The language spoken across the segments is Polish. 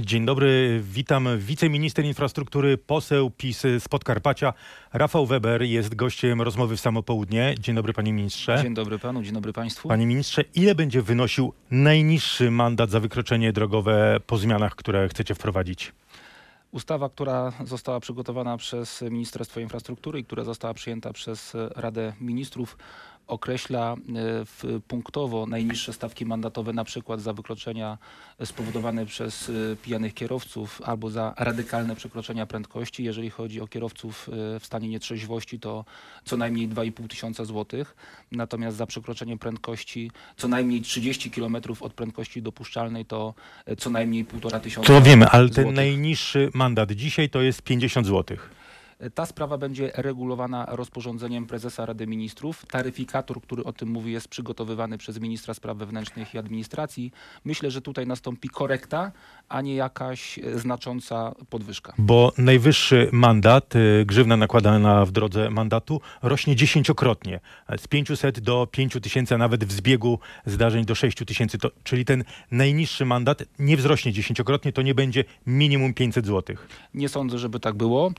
Dzień dobry, witam wiceminister infrastruktury, poseł PiS z Podkarpacia. Rafał Weber jest gościem rozmowy w samopołudnie. Dzień dobry panie ministrze. Dzień dobry panu, dzień dobry państwu. Panie ministrze, ile będzie wynosił najniższy mandat za wykroczenie drogowe po zmianach, które chcecie wprowadzić? Ustawa, która została przygotowana przez Ministerstwo Infrastruktury i która została przyjęta przez Radę Ministrów określa e, w, punktowo najniższe stawki mandatowe na przykład za wykroczenia spowodowane przez e, pijanych kierowców albo za radykalne przekroczenia prędkości. Jeżeli chodzi o kierowców e, w stanie nietrzeźwości to co najmniej 2,5 tysiąca złotych. Natomiast za przekroczenie prędkości co najmniej 30 km od prędkości dopuszczalnej to co najmniej 1,5 tysiąca To wiemy, ale złotych. ten najniższy mandat dzisiaj to jest 50 złotych. Ta sprawa będzie regulowana rozporządzeniem prezesa Rady Ministrów. Taryfikator, który o tym mówi, jest przygotowywany przez ministra spraw wewnętrznych i administracji. Myślę, że tutaj nastąpi korekta, a nie jakaś e, znacząca podwyżka. Bo najwyższy mandat, y, grzywna nakładana w drodze mandatu, rośnie dziesięciokrotnie. Z 500 do 5000, a nawet w zbiegu zdarzeń do 6000. To, czyli ten najniższy mandat nie wzrośnie dziesięciokrotnie, to nie będzie minimum 500 złotych. Nie sądzę, żeby tak było.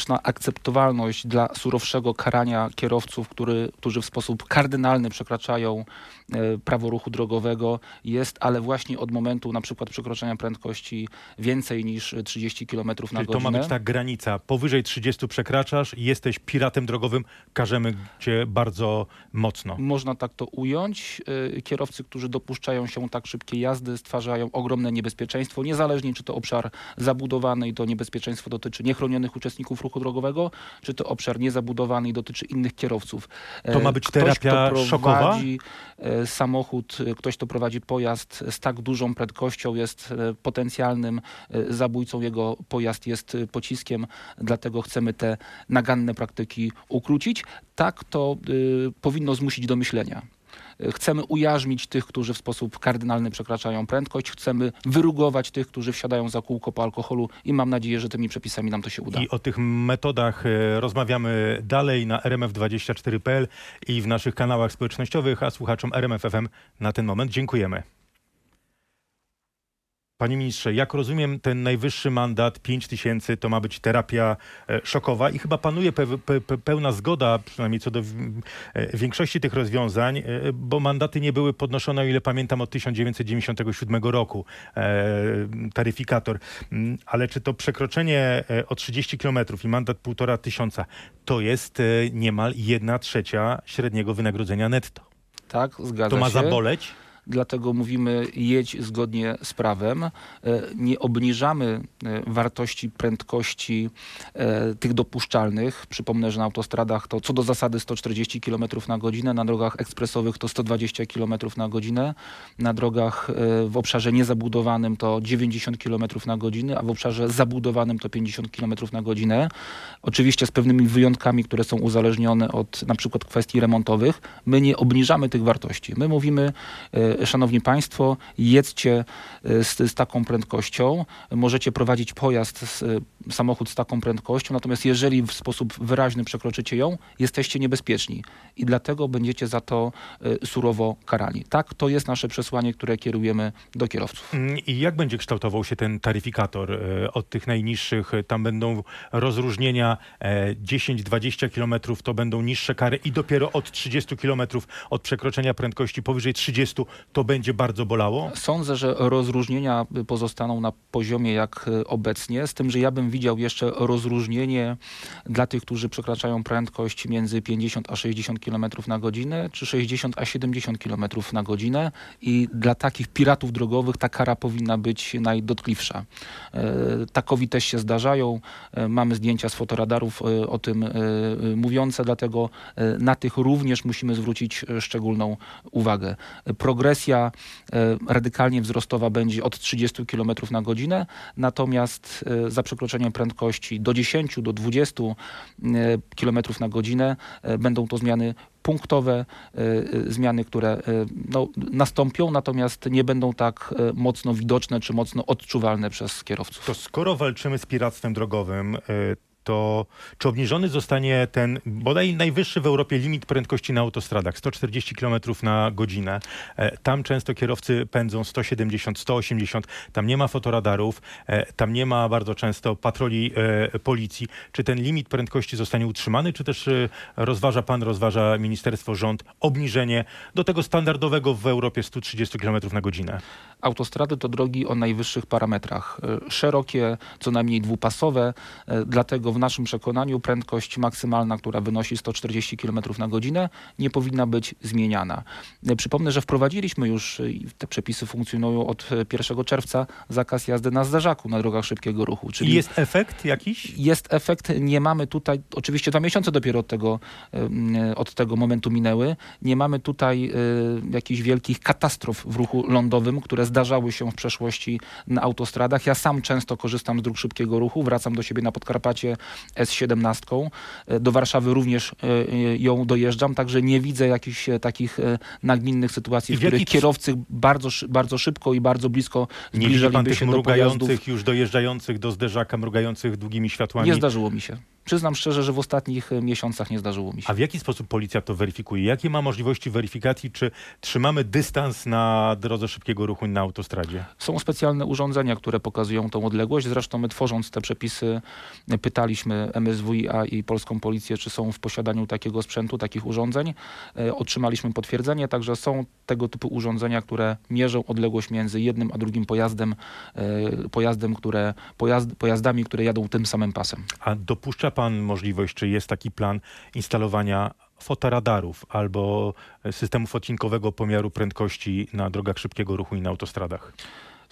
Społeczna akceptowalność dla surowszego karania kierowców, który, którzy w sposób kardynalny przekraczają e, prawo ruchu drogowego jest, ale właśnie od momentu na przykład przekroczenia prędkości więcej niż 30 km na Czyli to godzinę. ma być ta granica. Powyżej 30 przekraczasz, jesteś piratem drogowym, karzemy cię bardzo mocno. Można tak to ująć. Y, Kierowcy, którzy dopuszczają się tak szybkiej jazdy, stwarzają ogromne niebezpieczeństwo, niezależnie czy to obszar zabudowany i to niebezpieczeństwo dotyczy niechronionych uczestników ruchu drogowego, czy to obszar niezabudowany i dotyczy innych kierowców. To E, ma być ktoś, terapia kto szokowa? prowadzi e, samochód, e, ktoś, kto prowadzi pojazd z tak dużą prędkością jest e, potencjalnym e, zabójcą. Jego pojazd jest e, pociskiem, dlatego chcemy te naganne praktyki ukrócić. Tak to powinno zmusić do myślenia. Chcemy ujarzmić tych, którzy w sposób kardynalny przekraczają prędkość. Chcemy wyrugować tych, którzy wsiadają za kółko po alkoholu i mam nadzieję, że tymi przepisami nam to się uda. I o tych metodach e, rozmawiamy dalej na rmf24.pl i w naszych kanałach społecznościowych, a słuchaczom RMFFM na ten moment dziękujemy. Panie ministrze, jak rozumiem, ten najwyższy mandat 5 tysięcy to ma być terapia e, szokowa i chyba panuje pe, pe, pe, pełna zgoda, przynajmniej co do e, większości tych rozwiązań, e, bo mandaty nie były podnoszone, o ile pamiętam, od 1997 roku. Taryfikator. Mm, Ale czy to przekroczenie o 30 km i mandat półtora tysiąca to jest niemal jedna trzecia średniego wynagrodzenia netto? Tak, zgadza To ma się. Dlatego mówimy jedź zgodnie z prawem. E, Nie obniżamy e, wartości prędkości e, tych dopuszczalnych. Przypomnę, że na autostradach to co do zasady 140 km na godzinę, na drogach ekspresowych to 120 km na godzinę, na drogach w obszarze niezabudowanym to 90 km na godzinę, a w obszarze zabudowanym to 50 km na godzinę. Oczywiście z pewnymi wyjątkami, które są uzależnione od na przykład kwestii remontowych. My nie obniżamy tych wartości. My mówimy, szanowni państwo, jedźcie e, z, z taką prędkością, możecie prowadzić pojazd, z, e, samochód z taką prędkością, natomiast jeżeli w sposób wyraźny przekroczycie ją, jesteście niebezpieczni i dlatego będziecie za to e, surowo karani. Tak, to jest nasze przesłanie, które kierujemy do kierowców. Mm, I jak będzie kształtował się ten taryfikator e, od tych najniższych? E, Tam będą rozróżnienia e, 10-20 km, to będą niższe kary i dopiero od 30 km od przekroczenia prędkości powyżej 30 to będzie bardzo bolało? Sądzę, że rozróżnienia pozostaną na poziomie jak obecnie, z tym, że ja bym widział jeszcze rozróżnienie dla tych, którzy przekraczają prędkość między 50 a 60 km na godzinę, czy 60 a 70 km na godzinę i dla takich piratów drogowych ta kara powinna być najdotkliwsza. E, Takowi też się zdarzają. E, Mamy zdjęcia z fotoradarów e, o tym mówiące, dlatego na tych również musimy zwrócić szczególną uwagę. E, Progresja e, radykalnie wzrostowa będzie od 30 km na godzinę, natomiast e, za przekroczenie prędkości do 10, do 20 km na godzinę e, będą to zmiany punktowe, e, e, zmiany, które e, no, nastąpią, natomiast nie będą tak e, mocno widoczne czy mocno odczuwalne przez kierowców. To skoro walczymy z piractwem drogowym, e, to czy obniżony zostanie ten bodaj najwyższy w Europie limit prędkości na autostradach 140 km na godzinę. E, Tam często kierowcy pędzą 170, 180, tam nie ma fotoradarów, e, tam nie ma bardzo często patroli e, policji. Czy ten limit prędkości zostanie utrzymany, czy też rozważa pan, rozważa ministerstwo, rząd obniżenie do tego standardowego w Europie 130 km na godzinę? Autostrady to drogi o najwyższych parametrach. Szerokie, co najmniej dwupasowe, e, dlatego w naszym przekonaniu prędkość maksymalna, która wynosi 140 km na godzinę, nie powinna być zmieniana. Przypomnę, że wprowadziliśmy już, i te przepisy funkcjonują od e, 1 czerwca, zakaz jazdy na zderzaku na drogach szybkiego ruchu. Czyli jest efekt jakiś? jest efekt, nie mamy tutaj, oczywiście dwa miesiące dopiero od tego, em, od tego momentu minęły, nie mamy tutaj jakichś wielkich katastrof w ruchu lądowym, które zdarzały się w przeszłości na autostradach. Ja sam często korzystam z dróg szybkiego ruchu, wracam do siebie na Podkarpacie S17, e, do Warszawy również e, e, ją dojeżdżam, także nie widzę jakichś takich nagminnych sytuacji, w w których kierowcy bardzo, bardzo szybko i bardzo blisko zbliżaliby się do pojazdów. już dojeżdżających do zderzaka, mrugających długimi światłami? Nie zdarzyło mi się. Przyznam szczerze, że w ostatnich e, miesiącach nie zdarzyło mi się. A w jaki sposób policja to weryfikuje? Jakie ma możliwości weryfikacji? Czy trzymamy dystans na drodze szybkiego ruchu na autostradzie? Są specjalne urządzenia, które pokazują tą odległość. Zresztą my tworząc te przepisy pytaliśmy MSWiA i polską policję, czy są w posiadaniu takiego sprzętu, takich urządzeń. E, Otrzymaliśmy potwierdzenie, także są tego typu urządzenia, które mierzą odległość między jednym a drugim pojazdem, e, pojazdem które, pojazd, pojazdami, które jadą tym samym pasem. A dopuszcza pan możliwość, czy jest taki plan instalowania fotoradarów albo systemów odcinkowego pomiaru prędkości na drogach szybkiego ruchu i na autostradach?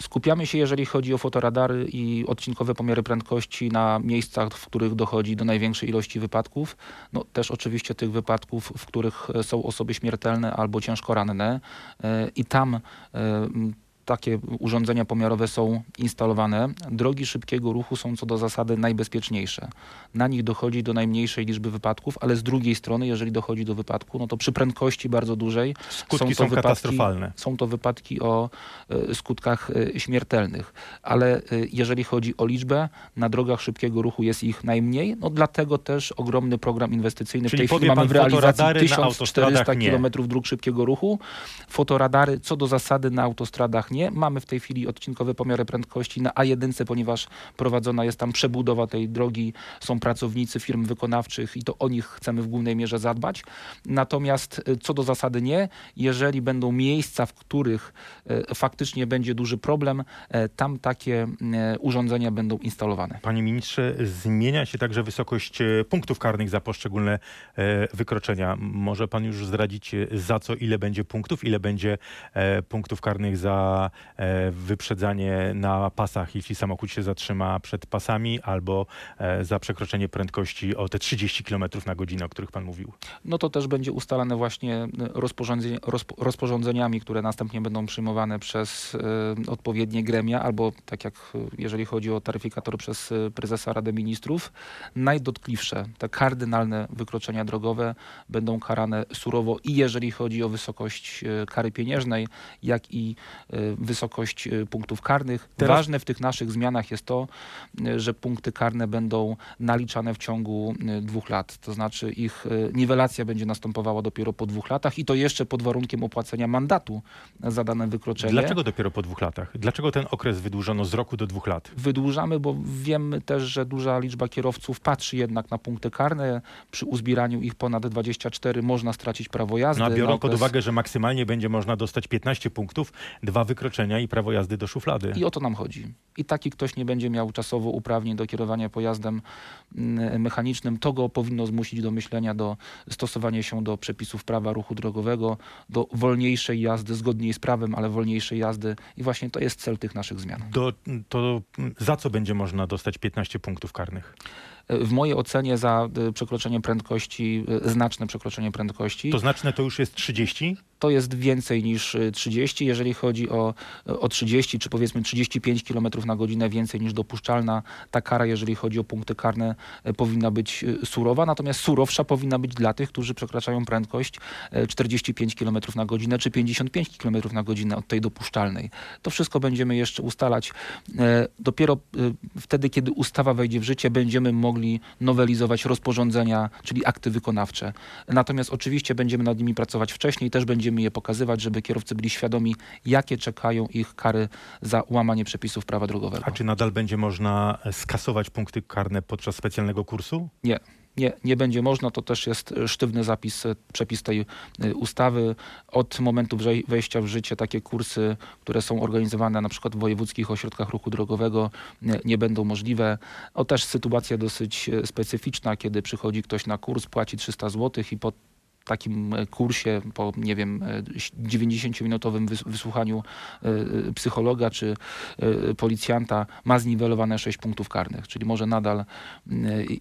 Skupiamy się, jeżeli chodzi o fotoradary i odcinkowe pomiary prędkości na miejscach, w których dochodzi do największej ilości wypadków. No, też oczywiście tych wypadków, w których są osoby śmiertelne albo ciężko ranne. E, I tam e, takie urządzenia pomiarowe są instalowane. Drogi szybkiego ruchu są co do zasady najbezpieczniejsze. Na nich dochodzi do najmniejszej liczby wypadków, ale z drugiej strony, jeżeli dochodzi do wypadku, no to przy prędkości bardzo dużej Skutki to są katastrofalne. są to wypadki o e, skutkach e, śmiertelnych, ale e, jeżeli chodzi o liczbę, na drogach szybkiego ruchu jest ich najmniej, no dlatego też ogromny program inwestycyjny. Czyli w tej chwili mamy w realizacji fotoradary na 1400 autostradach nie. km dróg szybkiego ruchu. Fotoradary co do zasady na autostradach nie. Mamy w tej chwili odcinkowe pomiary prędkości na A1, ponieważ prowadzona jest tam przebudowa tej drogi, są pracownicy firm wykonawczych i to o nich chcemy w głównej mierze zadbać. Natomiast y, co do zasady nie, jeżeli będą miejsca, w których y, faktycznie będzie duży problem, y, tam takie urządzenia będą instalowane. Panie ministrze, zmienia się także wysokość punktów karnych za poszczególne wykroczenia. Może pan już zdradzić za co, ile będzie punktów, ile będzie e, punktów karnych za e, wyprzedzanie na pasach, jeśli samochód się zatrzyma przed pasami, albo e, za przekroczenie prędkości o te 30 km na godzinę, o których pan mówił. No to też będzie ustalane właśnie y, rozporządzenie, rozpo, rozporządzeniami, które następnie będą przyjmowane przez y, odpowiednie gremia, albo tak jak jeżeli chodzi o taryfikator przez prezesa Rady Ministrów. Najdotkliwsze, te kardynalne wykroczenia drogowe będą karane surowo i jeżeli chodzi o wysokość kary pieniężnej, jak i y, wysokość y, punktów karnych. Teraz- Ważne w tych naszych zmianach jest to, y, że punkty karne będą naliczane w ciągu y, dwóch lat. To znaczy ich niwelacja będzie następowała dopiero po dwóch latach i to jeszcze pod warunkiem opłacenia mandatu za dane wykroczenie. Dlaczego dopiero po dwóch latach? Dlaczego ten okres wydłużono z roku do dwóch lat? Wydłużamy, bo wiemy też, że duża liczba kierowców patrzy jednak na punkty karne. Przy uzbieraniu ich ponad 24 można stracić prawo jazdy. No a biorąc pod okres- uwagę, że maksymalnie będzie można dostać 15 punktów, dwa wykroczenia i prawo jazdy do szuflady. I o to nam chodzi. I taki ktoś nie będzie miał czasowo uprawnień do kierowania pojazdem mm, mechanicznym. To go powinno zmusić do myślenia, do stosowania się do przepisów prawa ruchu drogowego, do wolniejszej jazdy, zgodniej z prawem, ale wolniejszej jazdy. I właśnie to jest cel tych naszych zmian. Do, to za co będzie można dostać 15 punktów karnych? W mojej ocenie za y, przekroczenie prędkości, y, znaczne przekroczenie prędkości, To znaczne to już jest 30? to jest więcej niż y, 30. Jeżeli chodzi o, o 30 czy powiedzmy 35 km na godzinę więcej niż dopuszczalna, ta kara, jeżeli chodzi o punkty karne, y, powinna być y, surowa. Natomiast surowsza powinna być dla tych, którzy przekraczają prędkość y, 45 km na godzinę czy 55 km na godzinę od tej dopuszczalnej. To wszystko będziemy jeszcze ustalać. Dopiero y, wtedy, kiedy ustawa wejdzie w życie, będziemy mogli mogli nowelizować rozporządzenia, czyli akty wykonawcze. Natomiast oczywiście będziemy nad nimi pracować wcześniej, też będziemy je pokazywać, żeby kierowcy byli świadomi, jakie czekają ich kary za łamanie przepisów prawa drogowego. A czy nadal będzie można skasować punkty karne podczas specjalnego kursu? Nie. Nie, nie będzie można. To też jest sztywny zapis, e, przepis tej e, ustawy. Od momentu wejścia w życie takie kursy, które są organizowane na przykład w wojewódzkich ośrodkach ruchu drogowego, nie, nie będą możliwe. O też sytuacja dosyć e, specyficzna, kiedy przychodzi ktoś na kurs, płaci 300 zł i po takim e, kursie, po nie wiem, e, 90-minutowym wys- wysłuchaniu e, psychologa czy e, policjanta ma zniwelowane 6 punktów karnych, czyli może nadal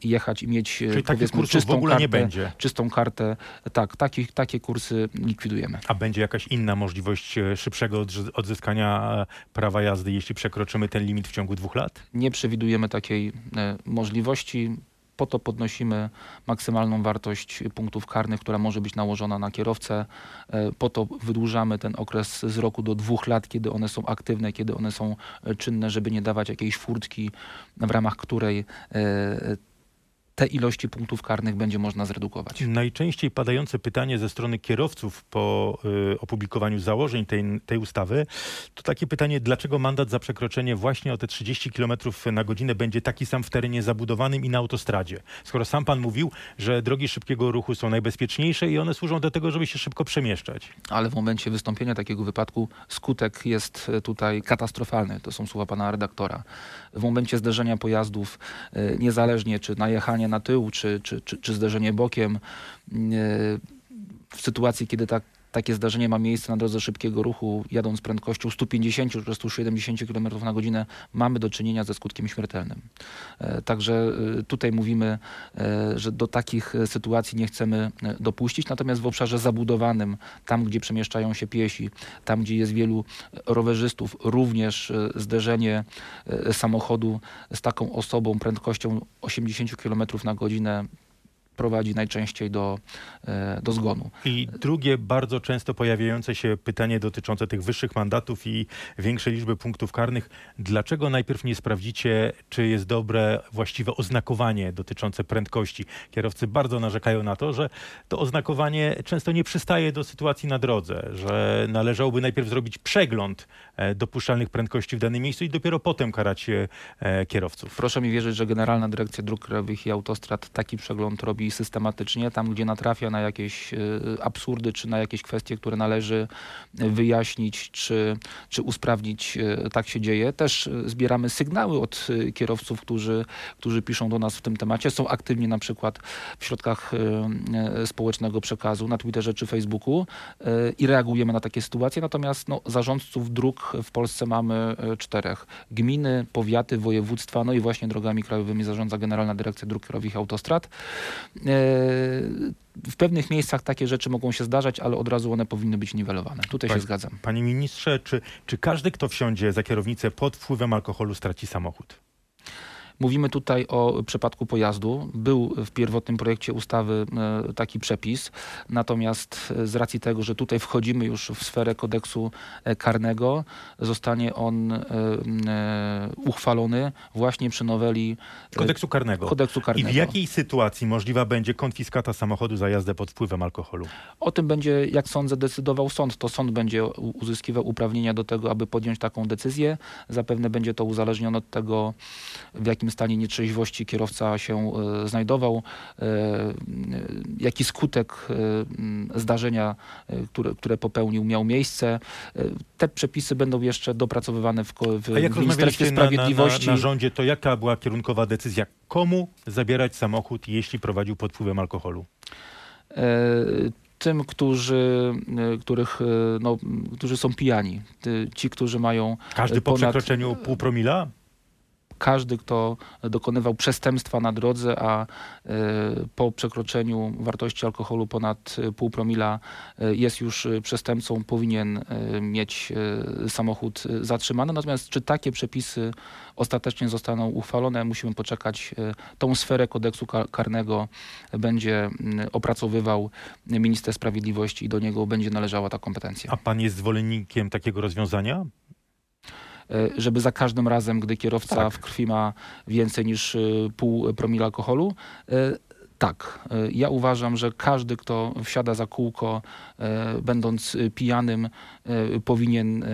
jechać i mieć e, Czyli powiedzmy czystą ogóle kartę, nie będzie. czystą kartę. Tak, takie, takie kursy likwidujemy. A będzie jakaś inna możliwość e, szybszego odzyskania e, prawa jazdy, jeśli przekroczymy ten limit w ciągu dwóch lat? Nie przewidujemy takiej e, możliwości. Po to podnosimy maksymalną wartość punktów karnych, która może być nałożona na kierowcę. E, Po to wydłużamy ten okres z roku do dwóch lat, kiedy one są aktywne, kiedy one są e, czynne, żeby nie dawać jakiejś furtki, w ramach której e, te ilości punktów karnych będzie można zredukować. Najczęściej padające pytanie ze strony kierowców po y, opublikowaniu założeń tej, tej ustawy to takie pytanie, dlaczego mandat za przekroczenie właśnie o te 30 km na godzinę będzie taki sam w terenie zabudowanym i na autostradzie? Skoro sam pan mówił, że drogi szybkiego ruchu są najbezpieczniejsze i one służą do tego, żeby się szybko przemieszczać. ale w momencie wystąpienia takiego wypadku skutek jest e, tutaj katastrofalny. To są słowa pana redaktora. W momencie zderzenia pojazdów, e, niezależnie czy najechanie na tył, czy, czy, czy, czy zderzenie bokiem, e, w sytuacji, kiedy tak takie zdarzenie ma miejsce na drodze szybkiego ruchu, jadąc prędkością 150 czy 170 km na godzinę, mamy do czynienia ze skutkiem śmiertelnym. E, Także e, tutaj mówimy, e, że do takich sytuacji nie chcemy dopuścić. Natomiast w obszarze zabudowanym, tam gdzie przemieszczają się piesi, tam gdzie jest wielu rowerzystów, również zderzenie samochodu z taką osobą prędkością 80 km na godzinę prowadzi najczęściej do, e, do zgonu. I drugie bardzo często pojawiające się pytanie dotyczące tych wyższych mandatów i większej liczby punktów karnych. Dlaczego najpierw nie sprawdzicie, czy jest dobre, właściwe oznakowanie dotyczące prędkości? Kierowcy bardzo narzekają na to, że to oznakowanie często nie przystaje do sytuacji na drodze, że należałoby najpierw zrobić przegląd e, dopuszczalnych prędkości w danym miejscu i dopiero potem karać e, kierowców. Proszę mi wierzyć, że Generalna Dyrekcja Dróg Krajowych i Autostrad taki przegląd robi systematycznie, tam gdzie natrafia na jakieś e, absurdy, czy na jakieś kwestie, które należy wyjaśnić, czy, czy usprawnić, e, tak się dzieje. Też e, zbieramy sygnały od kierowców, którzy, którzy piszą do nas w tym temacie. Są aktywni na przykład w środkach społecznego przekazu, na Twitterze czy Facebooku i reagujemy na takie sytuacje. Natomiast no, zarządców dróg w Polsce mamy czterech. Gminy, powiaty, województwa, no i właśnie drogami krajowymi zarządza Generalna Dyrekcja Dróg Krajowych i Autostrad. E, W pewnych miejscach takie rzeczy mogą się zdarzać, ale od razu one powinny być niwelowane. Tutaj Pani- się zgadzam. Panie ministrze, czy, czy każdy, kto wsiądzie za kierownicę pod wpływem alkoholu, straci samochód? Mówimy tutaj o przypadku pojazdu. Był w pierwotnym projekcie ustawy e, taki przepis, natomiast e, z racji tego, że tutaj wchodzimy już w sferę kodeksu e, karnego, zostanie on uchwalony właśnie przy noweli Kodeksu karnego. kodeksu I karnego. w jakiej sytuacji możliwa będzie konfiskata samochodu za jazdę pod wpływem alkoholu? O tym będzie, jak sądzę, decydował sąd. To sąd będzie uzyskiwał uprawnienia do tego, aby podjąć taką decyzję. Zapewne będzie to uzależnione od tego, w jakim stanie nietrzeźwości kierowca się e, znajdował, e, e, jaki skutek zdarzenia, które, które popełnił, miał miejsce. Te przepisy będą jeszcze dopracowywane w, w A jak Ministerstwie rozmawialiście na, na, na, Sprawiedliwości. rządzie, to jaka była kierunkowa decyzja? Komu zabierać samochód, jeśli prowadził pod wpływem alkoholu? tym, którzy, których, no, którzy są pijani. Ci, którzy mają Każdy po Ponad- przekroczeniu pół promila? Każdy, kto dokonywał przestępstwa na drodze, a e, po przekroczeniu wartości alkoholu ponad e, pół promila e, jest już przestępcą, powinien mieć samochód zatrzymany. Natomiast czy takie przepisy ostatecznie zostaną uchwalone, musimy poczekać. Tą sferę kodeksu ka- karnego będzie opracowywał minister sprawiedliwości i do niego będzie należała ta kompetencja. A pan jest zwolennikiem takiego rozwiązania? E, żeby za każdym razem, gdy kierowca Tak. w krwi ma więcej niż e, pół promila alkoholu, e, tak, ja uważam, że każdy, kto wsiada za kółko, będąc pijanym, powinien e,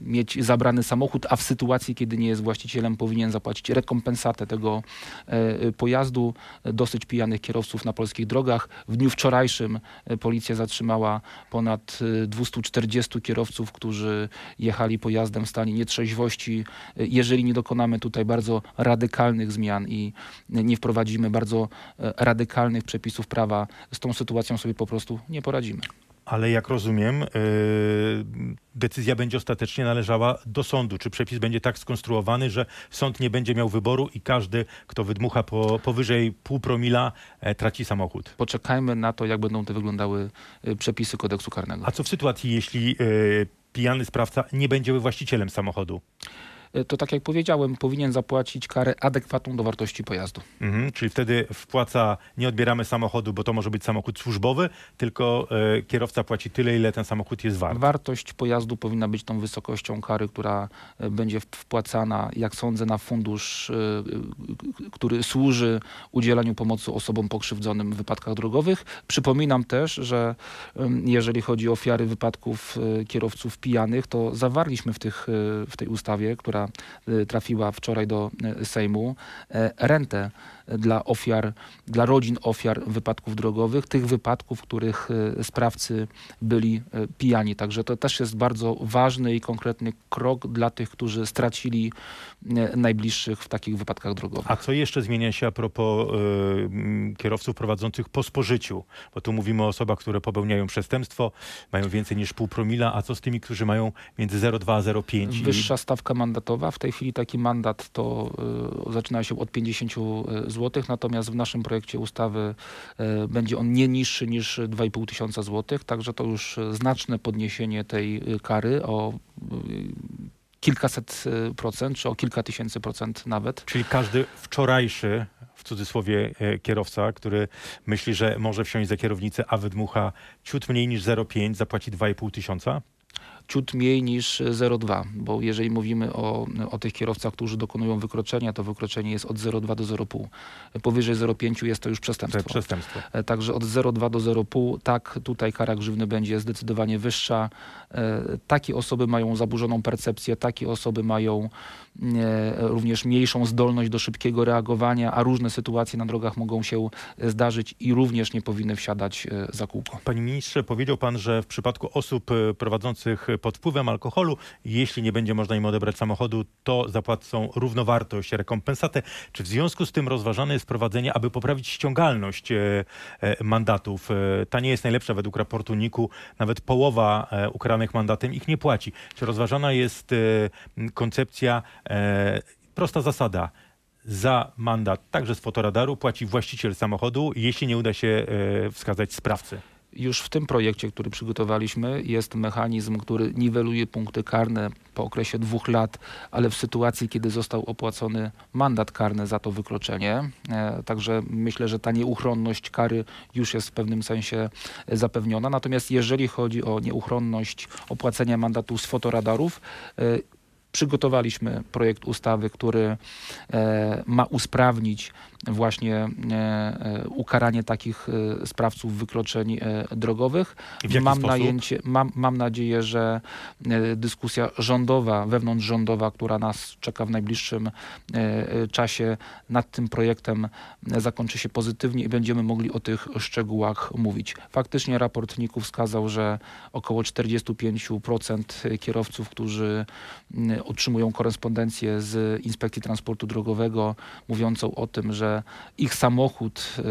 mieć zabrany samochód, a w sytuacji, kiedy nie jest właścicielem, powinien zapłacić rekompensatę tego e, pojazdu. Dosyć pijanych kierowców na polskich drogach. W dniu wczorajszym e, policja zatrzymała ponad e, 240 kierowców, którzy jechali pojazdem w stanie nietrzeźwości. E, Jeżeli nie dokonamy tutaj bardzo radykalnych zmian i nie wprowadzimy bardzo e, radykalnych przepisów prawa, z tą sytuacją sobie po prostu nie poradzimy. Ale jak rozumiem, yy, decyzja będzie ostatecznie należała do sądu. Czy przepis będzie tak skonstruowany, że sąd nie będzie miał wyboru i każdy, kto wydmucha po, powyżej pół promila, e, traci samochód? Poczekajmy na to, jak będą te wyglądały e, przepisy kodeksu karnego. A co w sytuacji, jeśli e, pijany sprawca nie będzie właścicielem samochodu? To tak jak powiedziałem, powinien zapłacić karę adekwatną do wartości pojazdu. Mhm, czyli wtedy wpłaca, nie odbieramy samochodu, bo to może być samochód służbowy, tylko e, kierowca płaci tyle, ile ten samochód jest wart. Wartość pojazdu powinna być tą wysokością kary, która e, będzie wpłacana, jak sądzę, na fundusz, k- który służy udzielaniu pomocy osobom pokrzywdzonym w wypadkach drogowych. Przypominam też, że em, jeżeli chodzi o ofiary wypadków kierowców pijanych, to zawarliśmy w, tych, w tej ustawie, która e, trafiła wczoraj do e, Sejmu, e, rentę dla ofiar, dla rodzin ofiar wypadków drogowych, tych wypadków, w których e, sprawcy byli pijani. Także to też jest bardzo ważny i konkretny krok dla tych, którzy stracili najbliższych w takich wypadkach drogowych. A co jeszcze zmienia się a propos m, kierowców prowadzących po spożyciu? Bo tu mówimy o osobach, które popełniają przestępstwo, mają więcej niż pół promila, a co z tymi, którzy mają między 0,2 a 0,5? i- Wyższa stawka mandatowa. W tej chwili taki mandat to y, zaczyna się od 50 zł, natomiast w naszym projekcie ustawy y, będzie on nie niższy niż 2,5 tysiąca złotych, także to już znaczne podniesienie tej kary o kilkaset procent, czy o kilka tysięcy procent nawet. Czyli każdy wczorajszy, w cudzysłowie, e, kierowca, który myśli, że może wsiąść za kierownicę, a wydmucha ciut mniej niż 0,5, zapłaci 2,5 tysiąca? Ciut mniej niż 0,2, bo jeżeli mówimy o, o tych kierowcach, którzy dokonują wykroczenia, to wykroczenie jest od 0,2 do 0,5. Powyżej 0,5 jest to już przestępstwo. przestępstwo. E, Także od 0,2 do 0,5, tak, tutaj kara grzywny będzie zdecydowanie wyższa. E, Takie osoby mają zaburzoną percepcję, takie osoby mają również mniejszą zdolność do szybkiego reagowania, a różne sytuacje na drogach mogą się e, zdarzyć i również nie powinny wsiadać e, za kółko. Panie ministrze, powiedział pan, że w przypadku osób e, prowadzących pod wpływem alkoholu, jeśli nie będzie można im odebrać samochodu, to zapłacą równowartość, rekompensatę. Czy w związku z tym rozważane jest wprowadzenie, aby poprawić ściągalność e, e, mandatów? E, ta nie jest najlepsza według raportu NIK-u. Nawet połowa e, ukaranych mandatem ich nie płaci. Czy rozważana jest e, koncepcja, e, prosta zasada, za mandat, także z fotoradaru, płaci właściciel samochodu, jeśli nie uda się e, wskazać sprawcy. Już w tym projekcie, który przygotowaliśmy, jest mechanizm, który niweluje punkty karne po okresie dwóch lat, ale w sytuacji, kiedy został opłacony mandat karny za to wykroczenie. E, Także myślę, że ta nieuchronność kary już jest w pewnym sensie e, zapewniona. Natomiast jeżeli chodzi o nieuchronność opłacenia mandatu z fotoradarów, e, przygotowaliśmy projekt ustawy, który e, ma usprawnić właśnie e, e, ukaranie takich e, sprawców wykroczeń drogowych. Mam, najęcie, mam, mam nadzieję, że dyskusja rządowa, wewnątrzrządowa, która nas czeka w najbliższym czasie nad tym projektem zakończy się pozytywnie i będziemy mogli o tych szczegółach mówić. Faktycznie raport NIK-u wskazał, że około 45% kierowców, którzy otrzymują korespondencję z Inspekcji Transportu Drogowego mówiącą o tym, że ich samochód, y,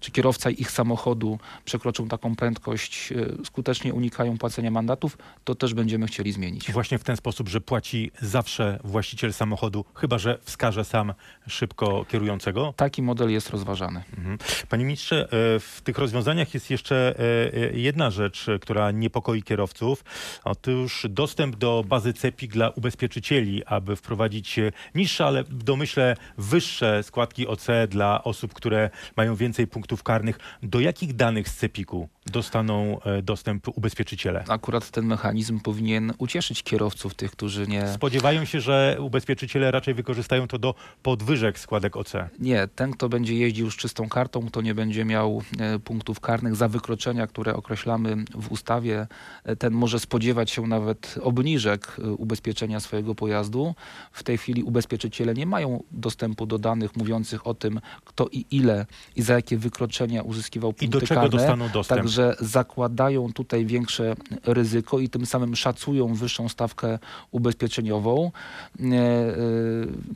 czy kierowca ich samochodu przekroczył taką prędkość, y, skutecznie unikają płacenia mandatów, to też będziemy chcieli zmienić. Właśnie w ten sposób, że płaci zawsze właściciel samochodu, chyba że wskaże sam szybko kierującego. Taki model jest rozważany. Mhm. Panie ministrze, e, w tych rozwiązaniach jest jeszcze e, e, jedna rzecz, która niepokoi kierowców. Otóż dostęp do bazy CEPIK dla ubezpieczycieli, aby wprowadzić niższe, ale w domyśle wyższe składki OC dla osób, które mają więcej punktów karnych. Do jakich danych z CEPIK-u dostaną e, dostęp ubezpieczyciele? Akurat ten mechanizm powinien ucieszyć kierowców, tych, którzy nie... Spodziewają się, że ubezpieczyciele raczej wykorzystają to do podwyżek składek OC. Nie, ten, kto będzie jeździł z czystą kartą, to nie będzie miał e, punktów karnych za wykroczenia, które określamy w ustawie. E, Ten może spodziewać się nawet obniżek ubezpieczenia swojego pojazdu. W tej chwili ubezpieczyciele nie mają dostępu do danych mówiących o tym, kto i ile i za jakie wykroczenia uzyskiwał punkty I do czego karne. dostaną dostęp? Także zakładają tutaj większe ryzyko i tym samym szacują wyższą stawkę ubezpieczeniową. E, e,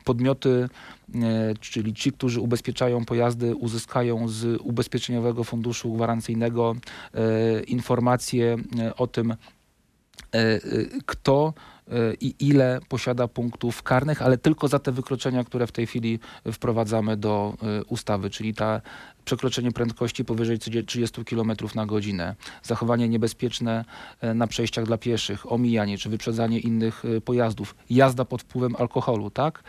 Podmioty, e, czyli ci, którzy ubezpieczają pojazdy, uzyskają z Ubezpieczeniowego Funduszu Gwarancyjnego informacje o tym, kto i ile posiada punktów karnych, ale tylko za te wykroczenia, które w tej chwili wprowadzamy do e, ustawy, czyli ta przekroczenie prędkości powyżej 30 km na godzinę, zachowanie niebezpieczne e, na przejściach dla pieszych, omijanie czy wyprzedzanie innych e, pojazdów, jazda pod wpływem alkoholu, tak?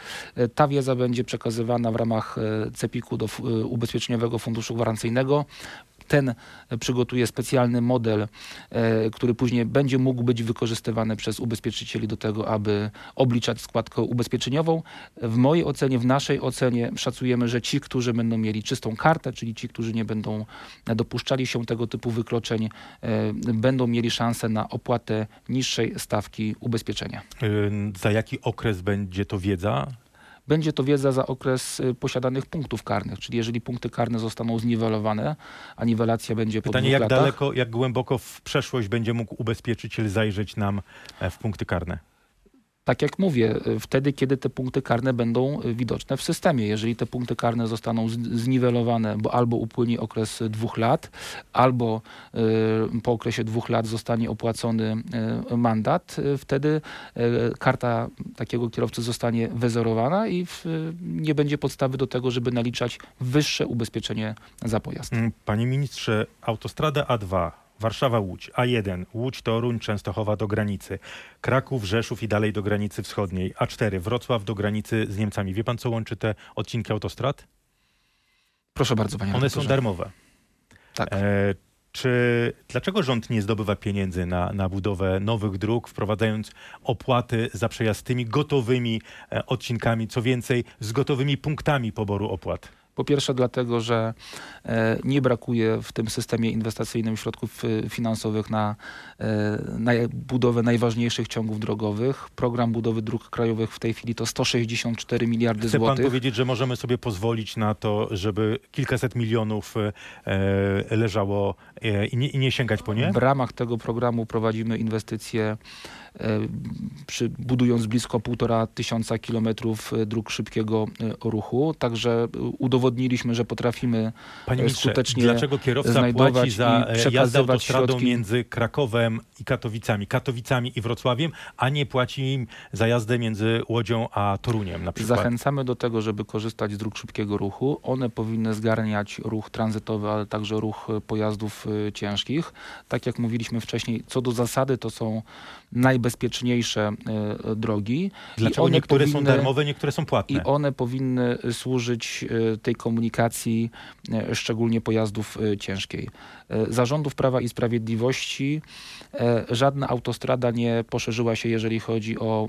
Ta wiedza będzie przekazywana w ramach CEPIK-u do Ubezpieczeniowego Funduszu Gwarancyjnego. Ten przygotuje specjalny model, e, który później będzie mógł być wykorzystywany przez ubezpieczycieli do tego, aby obliczać składkę ubezpieczeniową. W mojej ocenie, w naszej ocenie szacujemy, że ci, którzy będą mieli czystą kartę, czyli ci, którzy nie będą dopuszczali się tego typu wykroczeń, e, będą mieli szansę na opłatę niższej stawki ubezpieczenia. Y, Za jaki okres będzie to wiedza? Będzie to wiedza za okres y, posiadanych punktów karnych, czyli jeżeli punkty karne zostaną zniwelowane, a niwelacja będzie po Pytanie, jak latach. daleko, jak głęboko w przeszłość będzie mógł ubezpieczyciel zajrzeć nam e, w punkty karne? Tak jak mówię, y, wtedy, kiedy te punkty karne będą y, widoczne w systemie. Jeżeli te punkty karne zostaną zniwelowane, bo albo upłynie okres y, dwóch lat, albo po okresie dwóch lat zostanie opłacony mandat, wtedy karta takiego kierowcy zostanie wyzerowana i nie będzie podstawy do tego, żeby naliczać wyższe ubezpieczenie za pojazd. Mm, Panie ministrze, autostrada A2, Warszawa-Łódź, A1, Łódź-Toruń, Częstochowa do granicy, Kraków, Rzeszów i dalej do granicy wschodniej, A4, Wrocław do granicy z Niemcami. Wie pan, co łączy te odcinki autostrad? Proszę bardzo, panie One są darmowe. Tak. E, czy dlaczego rząd nie zdobywa pieniędzy na, na budowę nowych dróg, wprowadzając opłaty za przejazd tymi gotowymi e, odcinkami, co więcej, z gotowymi punktami poboru opłat? Po pierwsze dlatego, że e, nie brakuje w tym systemie inwestycyjnym środków e, finansowych na, e, na budowę najważniejszych ciągów drogowych. Program budowy dróg krajowych w tej chwili to 164 miliardy Chce pan złotych. powiedzieć, że możemy sobie pozwolić na to, żeby kilkaset milionów leżało i, nie, i nie sięgać po nie? W ramach tego programu prowadzimy inwestycje, e, przy, budując blisko półtora tysiąca kilometrów e, dróg szybkiego e, ruchu. Także udowodniliśmy, że potrafimy Panie skutecznie dlaczego kierowca płaci za jazdę autostradą środki. między Krakowem i Katowicami, Katowicami i Wrocławiem, a nie płaci im za jazdę między Łodzią a Toruniem na przykład? Zachęcamy do tego, żeby korzystać z dróg szybkiego ruchu. One powinny zgarniać ruch tranzytowy, ale także ruch pojazdów ciężkich. Tak jak mówiliśmy wcześniej, co do zasady to są najbezpieczniejsze e, drogi. Dlaczego one niektóre są powinny- darmowe, niektóre są płatne? I one powinny służyć e, tej komunikacji, szczególnie pojazdów ciężkiej. Zarządów Prawa i Sprawiedliwości żadna autostrada nie poszerzyła się, jeżeli chodzi o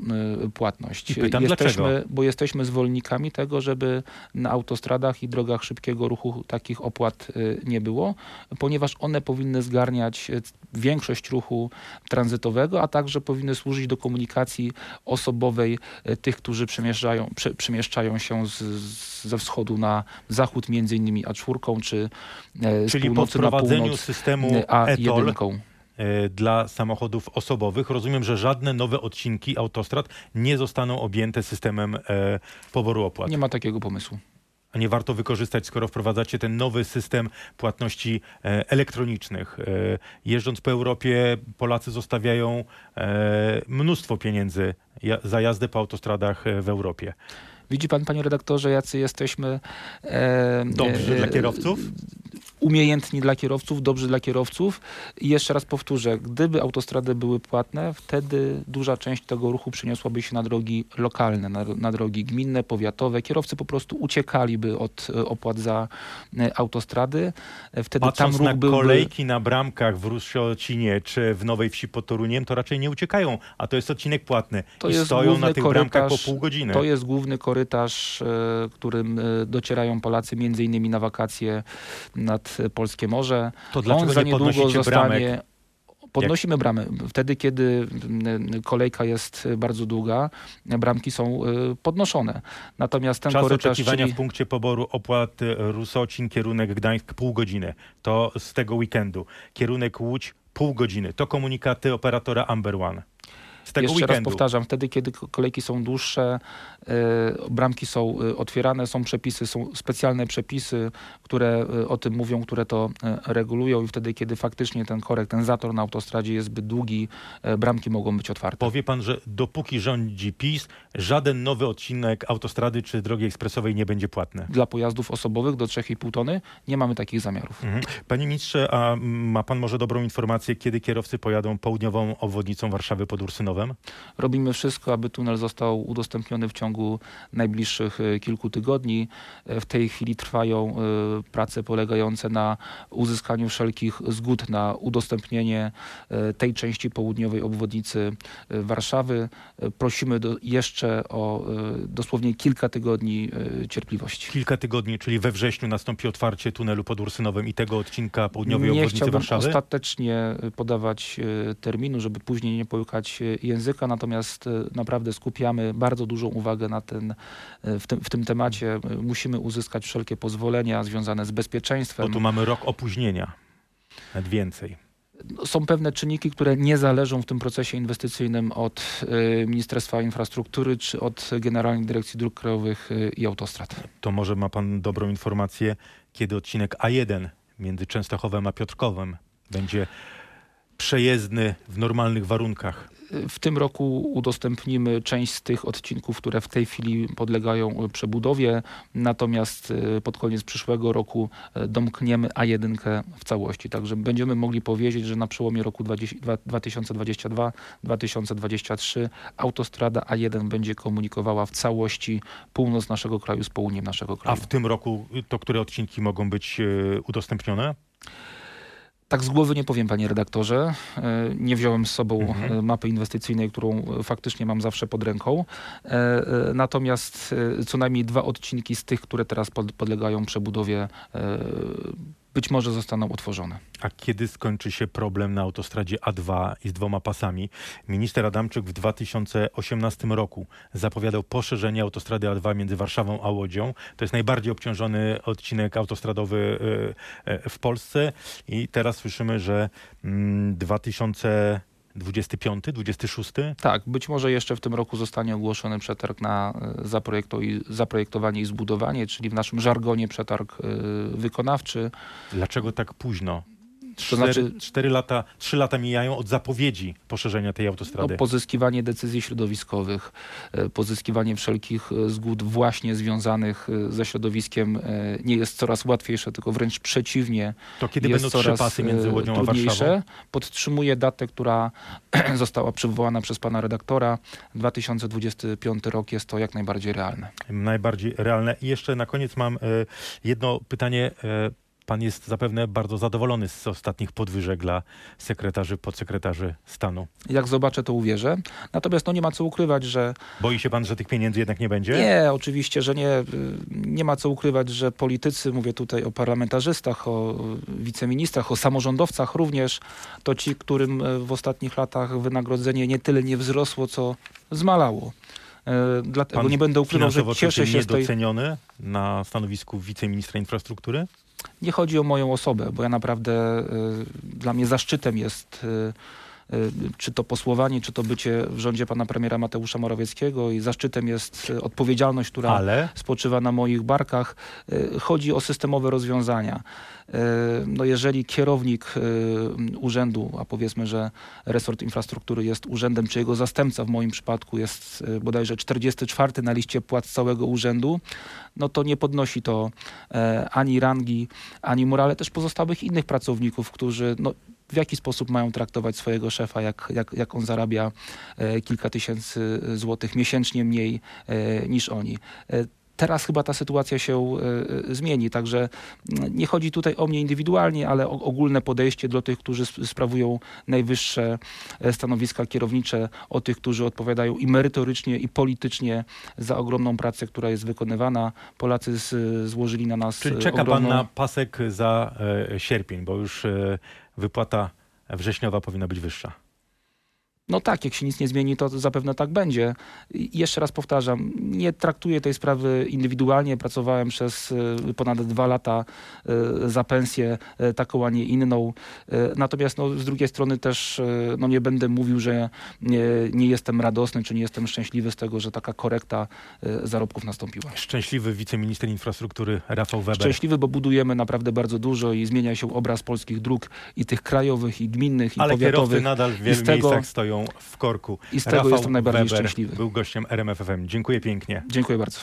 płatność. I pytam, jesteśmy, dlaczego? Bo jesteśmy zwolennikami tego, żeby na autostradach i drogach szybkiego ruchu takich opłat nie było, ponieważ one powinny zgarniać e, większość ruchu tranzytowego, a także powinny służyć do komunikacji osobowej e, tych, którzy przemieszczają, prze, przemieszczają się z, z, ze wschodu na zachód, między innymi A4, czy e, z Czyli po północy na wprowadzeniu północ systemu e, ETOL A1. e, dla samochodów osobowych, rozumiem, że żadne nowe odcinki autostrad nie zostaną objęte systemem poboru opłat. Nie ma takiego pomysłu. A nie warto wykorzystać, skoro wprowadzacie ten nowy system płatności e, elektronicznych. E, jeżdżąc po Europie, Polacy zostawiają e, mnóstwo pieniędzy za jazdę po autostradach w Europie. Widzi pan, panie redaktorze, jacy jesteśmy... E, Dobrze e, dla kierowców? Umiejętni dla kierowców, dobrzy dla kierowców. I jeszcze raz powtórzę, gdyby autostrady były płatne, wtedy duża część tego ruchu przeniosłaby się na drogi lokalne, na, na drogi gminne, powiatowe. Kierowcy po prostu uciekaliby od e, opłat za e, autostrady. E, Wtedy Patrząc tam ruch na byłby... kolejki na bramkach w Ruszocinie czy w Nowej Wsi pod Toruniem, to raczej nie uciekają, a to jest odcinek płatny To i stoją na tych bramkach po korytarz- pół godziny. To jest główny korytarz, którym docierają Polacy między innymi na wakacje nad e, Polskie Morze. To dlaczego On za nie niedługo bramek? zostanie. Podnosimy bramy. Wtedy, kiedy mm, kolejka jest bardzo długa, bramki są y, podnoszone. Natomiast ten Czas korytarz, oczekiwania czyli w punkcie poboru opłat y, Rusocin, kierunek Gdańsk pół godziny. To z tego weekendu. Kierunek Łódź pół godziny. To komunikaty operatora Amber One. Z tego jeszcze raz weekendu. powtarzam, wtedy, kiedy ko- kolejki są dłuższe, y, bramki są y, otwierane, są przepisy, są specjalne przepisy, które y, o tym mówią, które to regulują i wtedy, kiedy faktycznie ten korek, ten zator na autostradzie jest zbyt długi, bramki mogą być otwarte. Powie pan, że dopóki rządzi PiS, żaden nowy odcinek autostrady czy drogi ekspresowej nie będzie płatny. Dla pojazdów osobowych do 3,5 tony nie mamy takich zamiarów. Mhm. Panie ministrze, a ma pan może dobrą informację, kiedy kierowcy pojadą południową obwodnicą Warszawy pod Ursynowem? Robimy wszystko, aby tunel został udostępniony w ciągu najbliższych e, kilku tygodni. E, W tej chwili trwają e, prace polegające na uzyskaniu wszelkich zgód na udostępnienie tej części południowej obwodnicy Warszawy. Prosimy do, jeszcze o dosłownie kilka tygodni cierpliwości. Kilka tygodni, czyli we wrześniu nastąpi otwarcie tunelu pod Ursynowem i tego odcinka południowej Nie obwodnicy chciałbym Warszawy? ostatecznie podawać terminu, żeby później nie połykać języka, natomiast e, naprawdę skupiamy bardzo dużą uwagę na ten, e, w, tym, w tym temacie. Musimy uzyskać wszelkie pozwolenia związane z Bo bezpieczeństwem. tu mamy rok opóźnienia. Nawet więcej. Są pewne czynniki, które nie zależą w tym procesie inwestycyjnym od e, Ministerstwa Infrastruktury czy od Generalnej Dyrekcji Dróg Krajowych i Autostrad. To może ma pan dobrą informację, kiedy odcinek A1 między Częstochowem a Piotrkowem będzie przejezdny w normalnych warunkach. W tym roku udostępnimy część z tych odcinków, które w tej chwili podlegają przebudowie, natomiast e, pod koniec przyszłego roku e, domkniemy A1 w całości. Także będziemy mogli powiedzieć, że na przełomie roku 2022-2023 autostrada A1 będzie komunikowała w całości północ naszego kraju z południem naszego A kraju. w tym roku to które odcinki mogą być e, udostępnione? Tak z głowy nie powiem, panie redaktorze. E, Nie wziąłem z sobą Mhm. e, mapy inwestycyjnej, którą e, faktycznie mam zawsze pod ręką. Natomiast co najmniej dwa odcinki z tych, które teraz pod- podlegają przebudowie, być może zostaną utworzone. A kiedy skończy się problem na autostradzie A2 i z dwoma pasami? Minister Adamczyk w 2018 roku zapowiadał poszerzenie autostrady A2 między Warszawą a Łodzią. To jest najbardziej obciążony odcinek autostradowy y, y, w Polsce i teraz słyszymy, że mm, 2000 25, 26? Tak, być może jeszcze w tym roku zostanie ogłoszony przetarg na e, zaprojektowanie i zbudowanie, czyli w naszym żargonie przetarg e, wykonawczy. Dlaczego tak późno? To Cztery, znaczy cztery lata, trzy lata mijają od zapowiedzi poszerzenia tej no, autostrady. pozyskiwanie decyzji środowiskowych, e, pozyskiwanie wszelkich e, zgód właśnie związanych e, ze środowiskiem nie jest coraz łatwiejsze, tylko wręcz przeciwnie, to kiedy jest będą trzy coraz pasy między Łodzią a Warszawą? Podtrzymuję datę, która została przywołana przez pana redaktora. 2025 rok jest to jak najbardziej realne. najbardziej realne. I jeszcze na koniec mam jedno pytanie. Pan jest zapewne bardzo zadowolony z ostatnich podwyżek dla sekretarzy, podsekretarzy stanu. Jak zobaczę, to uwierzę. Natomiast no, nie ma co ukrywać, że Boi się pan, że tych pieniędzy jednak nie będzie? Nie, oczywiście, że nie. Y, Nie ma co ukrywać, że politycy, mówię tutaj o parlamentarzystach, o y, wiceministrach, o samorządowcach również, to ci, którym y, w ostatnich latach wynagrodzenie nie tyle nie wzrosło, co zmalało. Dlatego Pan nie będę ukrywał, że cieszę się z tej... niedoceniony na stanowisku wiceministra infrastruktury? Nie chodzi o moją osobę, bo ja naprawdę, y, dla mnie zaszczytem jest y, czy to posłowanie, czy to bycie w rządzie pana premiera Mateusza Morawieckiego i zaszczytem jest e, odpowiedzialność, która Ale spoczywa na moich barkach. E, Chodzi o systemowe rozwiązania. No jeżeli kierownik urzędu, a powiedzmy, że resort infrastruktury jest urzędem, czy jego zastępca w moim przypadku jest bodajże 44 na liście płac całego urzędu, no to nie podnosi to e, ani rangi, ani morale też pozostałych innych pracowników, którzy no, w jaki sposób mają traktować swojego szefa, jak, jak, jak on zarabia e, kilka tysięcy złotych miesięcznie mniej e, niż oni. E, Teraz chyba ta sytuacja się e, zmieni, także mm, nie chodzi tutaj o mnie indywidualnie, ale o ogólne podejście do tych, którzy sp- sprawują najwyższe e, stanowiska kierownicze, o tych, którzy odpowiadają i merytorycznie, i politycznie za ogromną pracę, która jest wykonywana. Polacy złożyli na nas czyli e, czeka pan ogromną... na pasek za e, sierpień, bo już e, wypłata wrześniowa powinna być wyższa. No tak, jak się nic nie zmieni, to zapewne tak będzie. I jeszcze raz powtarzam, nie traktuję tej sprawy indywidualnie. Pracowałem przez y, ponad dwa lata y, za pensję y, taką, a nie inną. Natomiast no, z drugiej strony też no, nie będę mówił, że nie, nie jestem radosny, czy nie jestem szczęśliwy z tego, że taka korekta zarobków nastąpiła. Szczęśliwy wiceminister infrastruktury Rafał Weber. Szczęśliwy, bo budujemy naprawdę bardzo dużo i zmienia się obraz polskich dróg i tych krajowych, i gminnych, i Ale kierowcy powiatowych. nadal w wielu miejscach stoją w korku. I z tego Rafał jestem najbardziej Weber szczęśliwy. był gościem RMF FM. Dziękuję pięknie. Dziękuję bardzo.